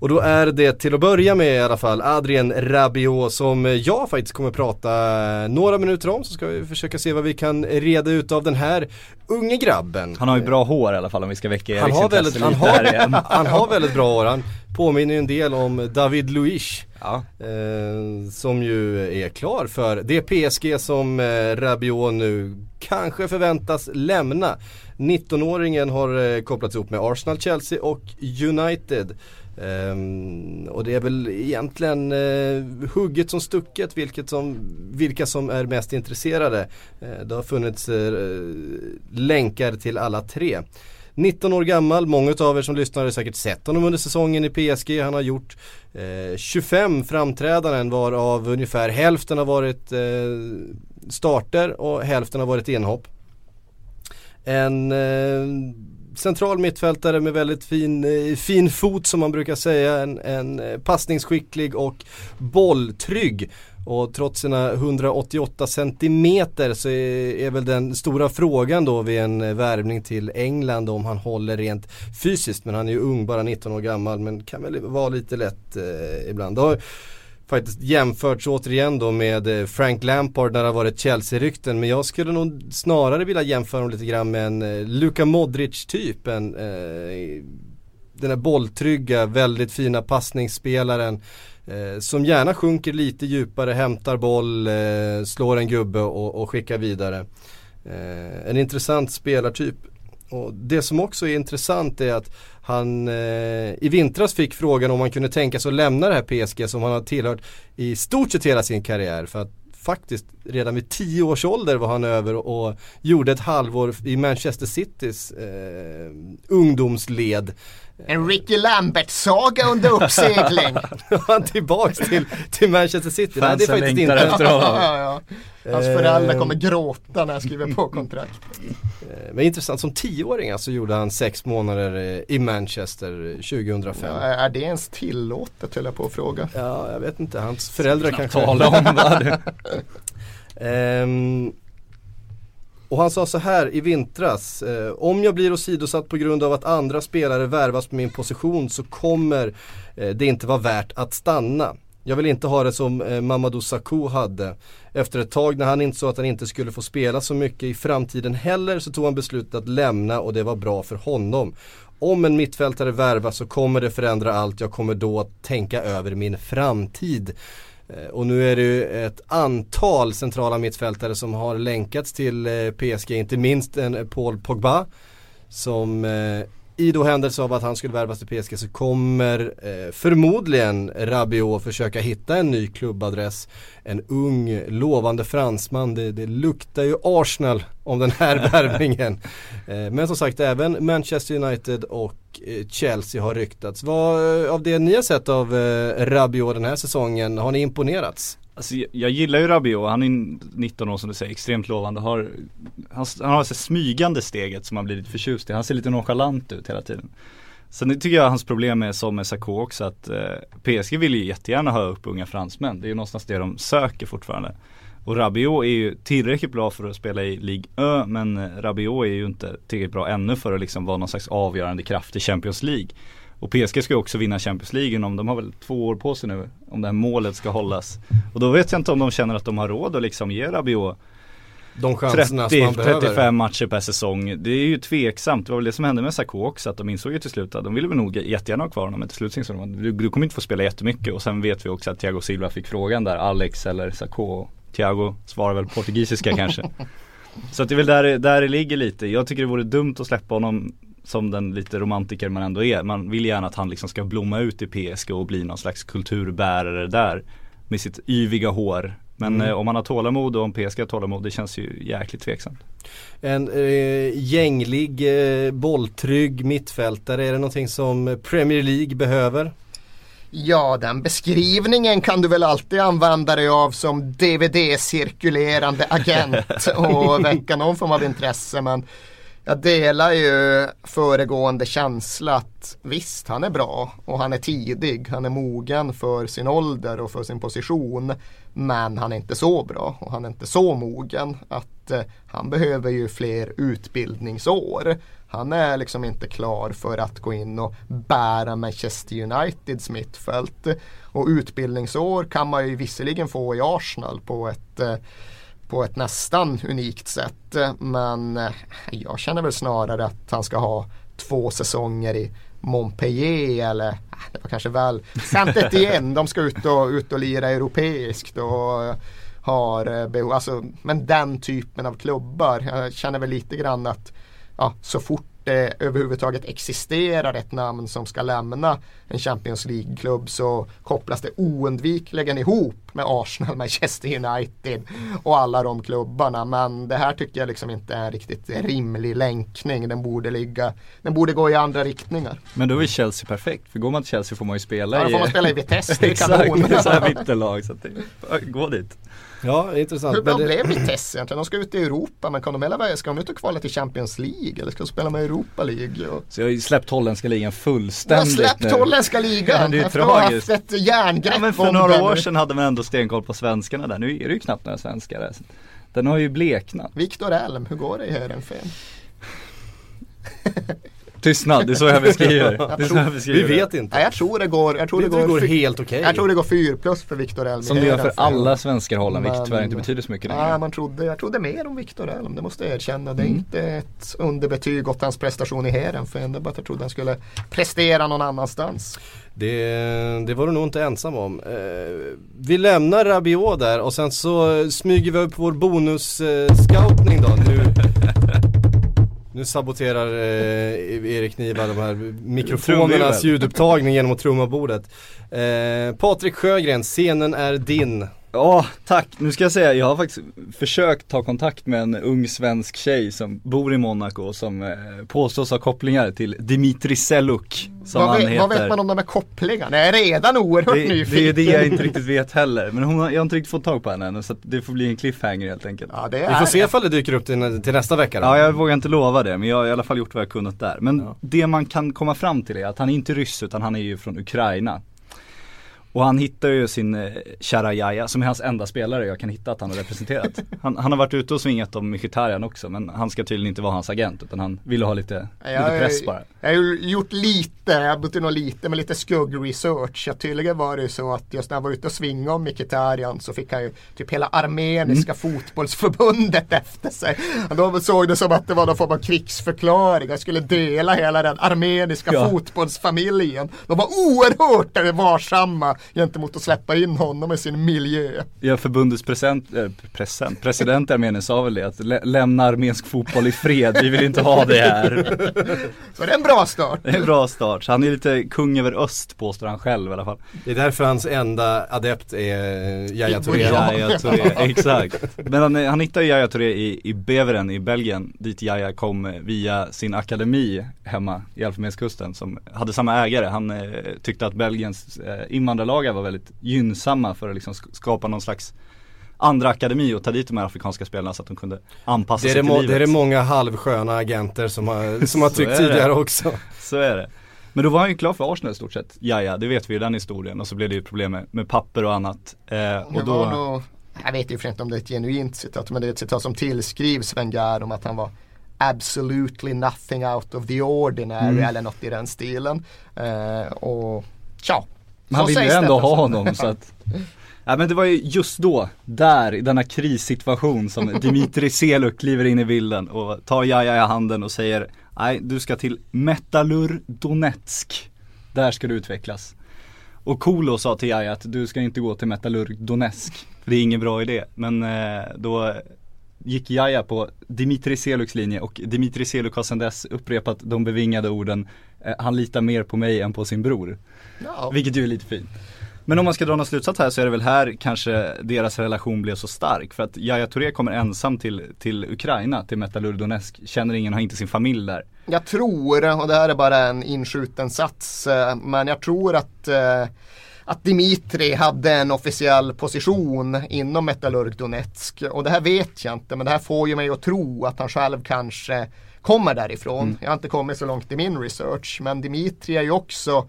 Och då är det till att börja med i alla fall Adrien Rabiot som jag faktiskt kommer prata några minuter om så ska vi försöka se vad vi kan reda ut av den här unge grabben. Han har ju bra hår i alla fall om vi ska väcka han har, väldigt, han, har, han har väldigt bra hår. Han påminner ju en del om David Luiz. Ja. Eh, som ju är klar för det PSG som eh, Rabiot nu kanske förväntas lämna. 19-åringen har eh, kopplats ihop med Arsenal, Chelsea och United. Um, och det är väl egentligen uh, hugget som stucket vilket som, vilka som är mest intresserade. Uh, det har funnits uh, länkar till alla tre. 19 år gammal, många av er som lyssnar har säkert sett honom under säsongen i PSG. Han har gjort 25 framträdanden varav ungefär hälften har varit starter och hälften har varit inhopp. En central mittfältare med väldigt fin, eh, fin fot som man brukar säga. En, en eh, passningsskicklig och bolltrygg. Och trots sina 188 centimeter så är, är, väl den stora frågan då vid en eh, värvning till England om han håller rent fysiskt. Men han är ju ung, bara 19 år gammal men kan väl vara lite lätt eh, ibland. Då, faktiskt jämförts återigen då med eh, Frank Lampard när det har varit Chelsea-rykten. Men jag skulle nog snarare vilja jämföra dem lite grann med en eh, Luka Modric typ. En, eh, den här bolltrygga, väldigt fina passningsspelaren. Eh, som gärna sjunker lite djupare, hämtar boll, eh, slår en gubbe och, och skickar vidare. Eh, en intressant spelartyp. Och det som också är intressant är att han eh, i vintras fick frågan om han kunde tänka sig att lämna det här PSG som han har tillhört i stort sett hela sin karriär. För att faktiskt redan vid tio års ålder var han över och gjorde ett halvår i Manchester Citys eh, ungdomsled. En Ricky Lambert-saga under uppsegling. han tillbaks till, till Manchester City. Fansen Nej, det är faktiskt inte. Efter honom. ja, ja. Hans föräldrar kommer gråta när han skriver på kontrakt. Eh, men intressant, som tioåring alltså gjorde han sex månader eh, i Manchester 2005. Ja, är det ens tillåtet höll jag på att fråga. Ja, jag vet inte. Hans föräldrar kanske... tala om det. um, och han sa så här i vintras. Eh, om jag blir åsidosatt på grund av att andra spelare värvas på min position så kommer eh, det inte vara värt att stanna. Jag vill inte ha det som eh, Mamadou Sakho hade. Efter ett tag när han insåg att han inte skulle få spela så mycket i framtiden heller så tog han beslutet att lämna och det var bra för honom. Om en mittfältare värvas så kommer det förändra allt. Jag kommer då att tänka över min framtid. Eh, och nu är det ju ett antal centrala mittfältare som har länkats till eh, PSG, inte minst en eh, Paul Pogba. Som i då händelse av att han skulle värvas till PSG så kommer eh, förmodligen Rabiot försöka hitta en ny klubbadress. En ung, lovande fransman. Det, det luktar ju Arsenal om den här värvningen. Eh, men som sagt även Manchester United och eh, Chelsea har ryktats. Vad av det ni har sett av eh, Rabiot den här säsongen, har ni imponerats? Alltså jag, gillar ju Rabiot, han är 19 år som du säger, extremt lovande. Har, han, han har det smygande steget som man blir lite förtjust i. Han ser lite nonchalant ut hela tiden. Sen tycker jag hans problem är som med Sarko också att eh, PSG vill ju jättegärna ha upp unga fransmän. Det är ju någonstans det de söker fortfarande. Och Rabiot är ju tillräckligt bra för att spela i Ligue Ö men Rabiot är ju inte tillräckligt bra ännu för att liksom vara någon slags avgörande kraft i Champions League. Och PSG ska ju också vinna Champions League om de har väl två år på sig nu om det här målet ska hållas. Och då vet jag inte om de känner att de har råd att liksom ge Rabiot de 30-35 matcher per säsong. Det är ju tveksamt. Det var väl det som hände med Sarko också. Att de insåg ju till slut att de ville väl nog jättegärna ha kvar honom. Men till slut insåg de att du, du kommer inte få spela jättemycket. Och sen vet vi också att Thiago Silva fick frågan där. Alex eller Sarko. Thiago svarar väl portugisiska kanske. Så att det är väl där, där det ligger lite. Jag tycker det vore dumt att släppa honom som den lite romantiker man ändå är. Man vill gärna att han liksom ska blomma ut i PSG och bli någon slags kulturbärare där. Med sitt yviga hår. Men mm. eh, om man har tålamod och om PSG har tålamod, det känns ju jäkligt tveksamt. En eh, gänglig, eh, bolltrygg mittfältare, är det någonting som Premier League behöver? Ja, den beskrivningen kan du väl alltid använda dig av som DVD-cirkulerande agent och väcka någon form av intresse. Men jag delar ju föregående känsla att visst, han är bra och han är tidig. Han är mogen för sin ålder och för sin position. Men han är inte så bra och han är inte så mogen att eh, han behöver ju fler utbildningsår. Han är liksom inte klar för att gå in och bära Manchester Uniteds mittfält. Och utbildningsår kan man ju visserligen få i Arsenal på ett eh, på ett nästan unikt sätt. Men eh, jag känner väl snarare att han ska ha två säsonger i Montpellier eller eh, det var kanske väl saint igen. De ska ut och, ut och lira europeiskt och eh, har behov, alltså, men den typen av klubbar. Jag känner väl lite grann att ja, så fort det överhuvudtaget existerar ett namn som ska lämna en Champions League-klubb så kopplas det oundvikligen ihop med Arsenal, Manchester United och alla de klubbarna. Men det här tycker jag liksom inte är en riktigt rimlig länkning. Den borde ligga, den borde gå i andra riktningar. Men då är Chelsea perfekt, för går man till Chelsea får man ju spela ja, i... då får man spela i Vitesse, det är kanon. Exakt, så här mittenlag. Så det, gå dit. Ja, intressant. Hur bra det... blev Vitesse egentligen? De ska ut i Europa men kan de hela ska de ut och kvala till Champions League eller ska de spela med Europa League? Och... Så jag har ju släppt holländska ligan fullständigt Jag har släppt holländska ligan ja, efter att ha haft ett järngrepp ja, men För några år sedan hade man ändå stenkoll på svenskarna där. Nu är det ju knappt några svenskar där. Den har ju bleknat. Viktor Elm, hur går det i Heerenveen? Tystnad, det är så jag beskriver. Det är så jag beskriver. Vi vet inte. Nej, jag tror det går, jag tror det, går, går helt okej. Okay. Jag tror det går 4 plus för Viktor Elm. Som det gör för alla svenskar hållen, vilket tyvärr inte betyder så mycket längre. Nej, man trodde, jag trodde mer om Viktor Elm, det måste jag erkänna. Det är mm. inte ett underbetyg åt hans prestation i Heren, för det bara att jag trodde han skulle prestera någon annanstans. Det, det var du nog inte ensam om. Eh, vi lämnar Rabiot där och sen så smyger vi upp vår bonus-scoutning eh, då. Nu nu saboterar eh, Erik Niva de här mikrofonernas ljudupptagning genom att trumma bordet. Eh, Patrik Sjögren, scenen är din. Ja, tack. Nu ska jag säga, jag har faktiskt försökt ta kontakt med en ung svensk tjej som bor i Monaco som eh, påstås ha kopplingar till Dimitri Seluk som vad, han vet, heter. vad vet man om de här kopplingarna? Jag är redan oerhört det, nyfiken. Det är det jag inte riktigt vet heller. Men hon har, jag har inte riktigt fått tag på henne än så det får bli en cliffhanger helt enkelt. Ja, det är... Vi får se ifall det dyker upp till, till, nästa vecka då. Ja, jag vågar inte lova det men jag har i alla fall gjort vad jag kunnat där. Men ja. det man kan komma fram till är att han är inte ryss utan han är ju från Ukraina. Och han hittar ju sin eh, kära Jaja som är hans enda spelare jag kan hitta att han har representerat. Han, han har varit ute och svingat om Mkhitaryan också men han ska tydligen inte vara hans agent utan han ville ha lite, jag, lite press bara. Jag har gjort lite, jag har in och lite med lite skugg-research. Ja, tydligen var det ju så att just när han var ute och svingade om Mkhitaryan så fick han ju typ hela armeniska mm. fotbollsförbundet efter sig. Då såg det som att det var någon form av krigsförklaring. Han skulle dela hela den armeniska ja. fotbollsfamiljen. De var oerhört varsamma gentemot att släppa in honom i sin miljö. Ja, förbundets present, äh, present, president i Armenien sa väl det att lä lämna armensk fotboll i fred, vi vill inte ha det här. Så det är en bra start. Det är en bra start, så han är lite kung över öst påstår han själv i alla fall. Det är därför hans enda adept är Yahya Touré. Yahya Touré, exakt. Men han, han hittade Yahya Touré i, i Beveren i Belgien, dit Yahya kom via sin akademi hemma i Elfenbenskusten som hade samma ägare. Han eh, tyckte att Belgiens eh, invandrarlagar var väldigt gynnsamma för att liksom skapa någon slags andra akademi och ta dit de här afrikanska spelarna så att de kunde anpassa sig till livet. Det är det många halvsköna agenter som har, som har tyckt tidigare också. Så är det. Men då var han ju klar för Arsenal i stort sett. Ja, ja, det vet vi ju den historien och så blev det ju problem med, med papper och annat. Eh, och då... Nog, jag vet ju för inte om det är ett genuint citat men det är ett citat som tillskrivs Wenger om att han var absolutely nothing out of the ordinary mm. eller något i den stilen. Eh, och tja. Man vill ju ändå ha honom så att Ja men det var ju just då, där i denna krissituation som Dimitri Seluk kliver in i bilden och tar Jaja i handen och säger Nej du ska till Metallur Donetsk Där ska du utvecklas. Och Kolo sa till Jaja att du ska inte gå till Metallurg Donetsk För det är ingen bra idé. Men eh, då gick Jaja på Dimitri Seluks linje och Dimitri Seluk har sedan dess upprepat de bevingade orden Han litar mer på mig än på sin bror no. Vilket ju är lite fint men om man ska dra någon slutsats här så är det väl här kanske deras relation blev så stark. För att Yahya Touré kommer ensam till, till Ukraina, till Metallurg Donetsk. Känner ingen, har inte sin familj där. Jag tror, och det här är bara en inskjuten sats, eh, men jag tror att eh, att Dimitri hade en officiell position inom Metallurg Donetsk. Och det här vet jag inte men det här får ju mig att tro att han själv kanske kommer därifrån. Mm. Jag har inte kommit så långt i min research men Dimitri är ju också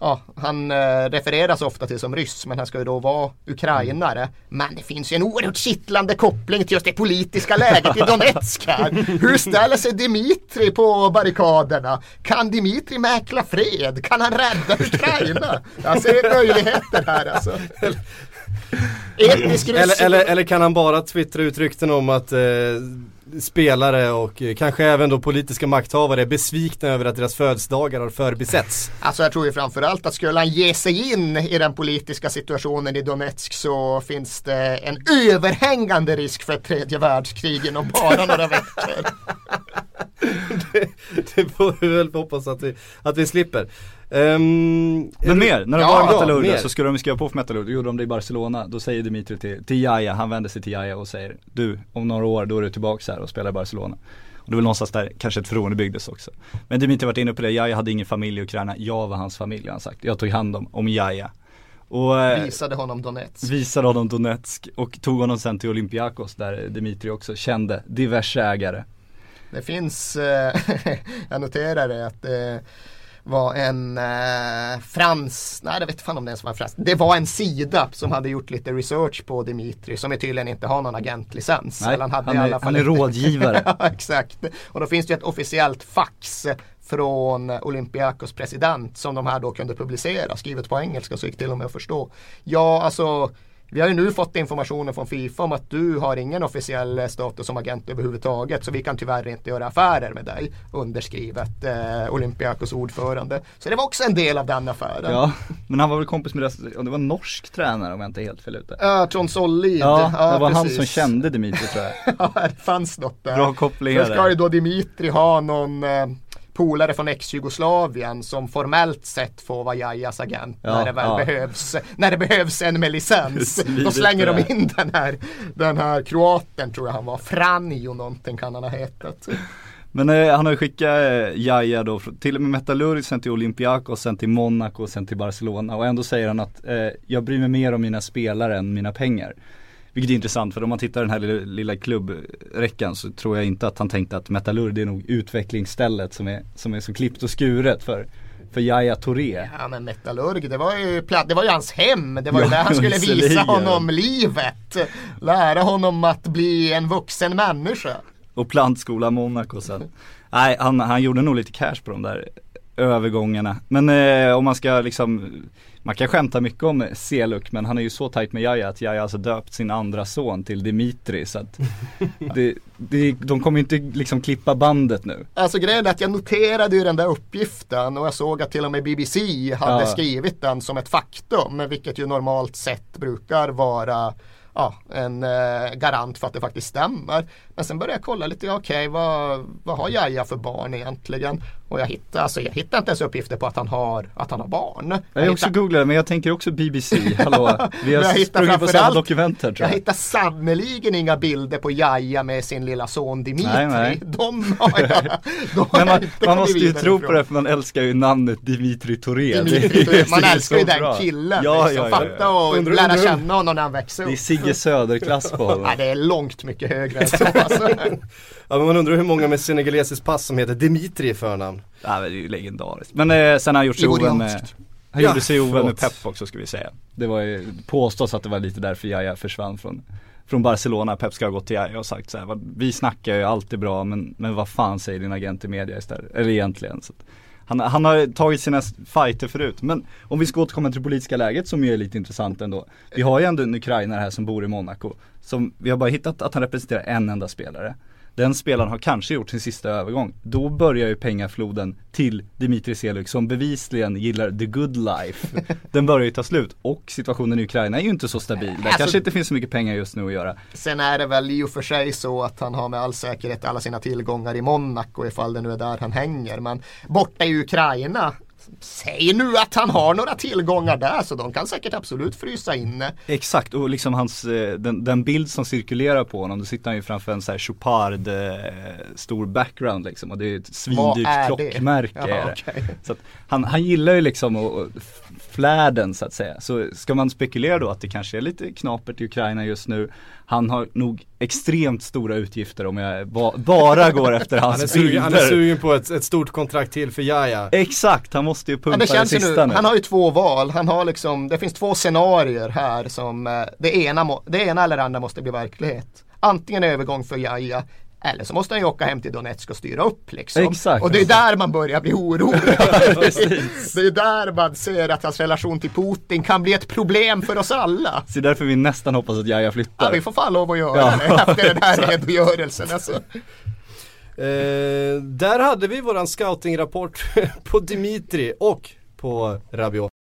ja, han eh, refereras ofta till som ryss men han ska ju då vara ukrainare. Mm. Men det finns ju en oerhört kittlande koppling till just det politiska läget i Donetsk här. Hur ställer sig Dimitri på barrikaderna? Kan Dimitri mäkla fred? Kan han rädda Ukraina? Jag ser möjligheter här alltså. eller, eller, eller, kan han bara twittra ut rykten om att eh, spelare och eh, kanske även då politiska makthavare är besvikna över att deras födelsedagar har förbisetts. Alltså jag tror ju framförallt att skulle han ge sig in i den politiska situationen i Donetsk så finns det en överhängande risk för ett tredje världskrig inom bara några veckor. det, det får vi väl hoppas att vi, att vi slipper. Um, men mer, när de ja, var i Metallurgia ja, så skulle de skriva på för Metallurgia, gjorde de det i Barcelona. Då säger Dimitri till, till Jaja, han vänder sig till Jaja och säger Du, om några år då är du tillbaka här och spelar i Barcelona. Och det är väl någonstans där kanske ett förtroende byggdes också. Men Dimitri har varit inne på det, Jaja hade ingen familj i Ukraina, jag var hans familj har han sagt. Jag tog hand om, om Jaja. Och, eh, visade honom Donetsk. Visade honom Donetsk och tog honom sen till Olympiakos där Dimitri också kände diverse ägare. Det finns, eh, jag noterar det att eh, var en eh, frans, nej jag vet fan om det ens var en frans. Det var en sida som hade gjort lite research på Dimitri som tydligen inte har någon agentlicens. Nej, han, hade han, är, i alla fall han är rådgivare. ja, exakt. Och då finns det ett officiellt fax från Olympiakos president som de här då kunde publicera, skrivet på engelska så gick till och med att förstå. Ja, alltså vi har ju nu fått informationen från Fifa om att du har ingen officiell status som agent överhuvudtaget så vi kan tyvärr inte göra affärer med dig. Underskrivet eh, Olympiakos ordförande. Så det var också en del av den affären. Ja, men han var väl kompis med det, det var norsk tränare om jag inte är helt fel ute. Ja, uh, Trond Sollid. Ja, ja, det var precis. han som kände Dimitri tror jag. ja, det fanns något där. Bra kopplingar. Så ska ju då Dimitri ha någon eh, polare från ex-Jugoslavien som formellt sett får vara Jajas agent ja, när, det väl ja. behövs, när det behövs en med licens. Då slänger de in den här, den här kroaten tror jag han var, Franjo någonting kan han ha hetat. Men eh, han har ju skickat eh, Jaja då till och med Metallurg, sen till Olympiakos, sen till Monaco, sen till Barcelona och ändå säger han att eh, jag bryr mig mer om mina spelare än mina pengar. Vilket är intressant för om man tittar den här lilla, lilla klubbräckan så tror jag inte att han tänkte att Metallurg är nog utvecklingsstället som är, som är så klippt och skuret för för Yahya Touré. Ja men Metallurg, det var ju, det var ju hans hem. Det var ju där han skulle visa honom livet. Lära honom att bli en vuxen människa. Och plantskola Monaco sen. Nej, han, han gjorde nog lite cash på de där övergångarna. Men eh, om man ska liksom man kan skämta mycket om Seluk men han är ju så tajt med Jaja att Jaja alltså döpt sin andra son till Dimitri så att det, det, de kommer inte liksom klippa bandet nu. Alltså grejen är att jag noterade ju den där uppgiften och jag såg att till och med BBC hade ja. skrivit den som ett faktum vilket ju normalt sett brukar vara ja, en eh, garant för att det faktiskt stämmer. Men sen började jag kolla lite, okej okay, vad, vad har Jaja för barn egentligen? Och jag hittade, alltså, jag hittade inte ens uppgifter på att han har, att han har barn. Jag, jag också hittade... googlat men jag tänker också BBC, hallå. Vi har sprungit på samma dokument här tror jag. Jag hittar sannerligen inga bilder på Jaja med sin lilla son Dimitri. Nej, nej. De har jag, de har men man, man måste ju tro på det för man älskar ju namnet Dimitri Toré. Dimitri. Man älskar ju den killen. Ja, liksom. ja, ja, Fatta och undra, lära undra. känna honom när han växer upp. Det är Sigge Söder-klass på honom. Nej, det är långt mycket högre än så. Alltså. ja, men man undrar hur många med senegalesiskt pass som heter Dimitri i förnamn. Ja, det är ju legendariskt. Men eh, sen har han gjort sig ovän med han ja, gjorde sig ovän med Pep också ska vi säga. Det var ju påstås att det var lite därför Jaja försvann från, från Barcelona. Pep ska ha gått till Jaja och sagt så här, vi snackar ju alltid bra men, men vad fan säger din agent i media istället? Eller egentligen. Så han, han har tagit sina fighter förut. Men om vi ska återkomma till det politiska läget som ju är lite intressant ändå. Vi har ju ändå en ukrainare här som bor i Monaco. Som, vi har bara hittat att han representerar en enda spelare den spelaren har kanske gjort sin sista övergång. Då börjar ju pengafloden till Dimitri Seluk som bevisligen gillar the good life. Den börjar ju ta slut och situationen i Ukraina är ju inte så stabil. Där alltså, kanske inte finns så mycket pengar just nu att göra. Sen är det väl i och för sig så att han har med all säkerhet alla sina tillgångar i Monaco ifall det nu är där han hänger. Men borta i Ukraina Säg nu att han har några tillgångar där så de kan säkert absolut frysa inne. Exakt och liksom hans, eh, den, den bild som cirkulerar på honom, då sitter han ju framför en så här Chopard eh, stor background liksom och det är ett svindyrt klockmärke. Jaha, okay. Så han, han gillar ju liksom och, och flärden så att säga. Så ska man spekulera då att det kanske är lite knapert i Ukraina just nu. Han har nog extremt stora utgifter om jag ba bara går efter hans han är sugen, bilder. Han är sugen på ett, ett stort kontrakt till för Jaja. Exakt, han måste ju pumpa det, det sista nu. Han har ju två val. Han har liksom, det finns två scenarier här som eh, det ena, det ena eller andra måste bli verklighet. Antingen övergång för Jaja eller så måste han ju åka hem till Donetsk och styra upp liksom. Exakt. Och det är där man börjar bli orolig. det är där man ser att hans relation till Putin kan bli ett problem för oss alla. Så därför vi nästan hoppas att Jaja flyttar. Ja vi får fan lov att göra ja. det efter den här redogörelsen alltså. Eh, där hade vi våran scoutingrapport på Dimitri och på Rabiot.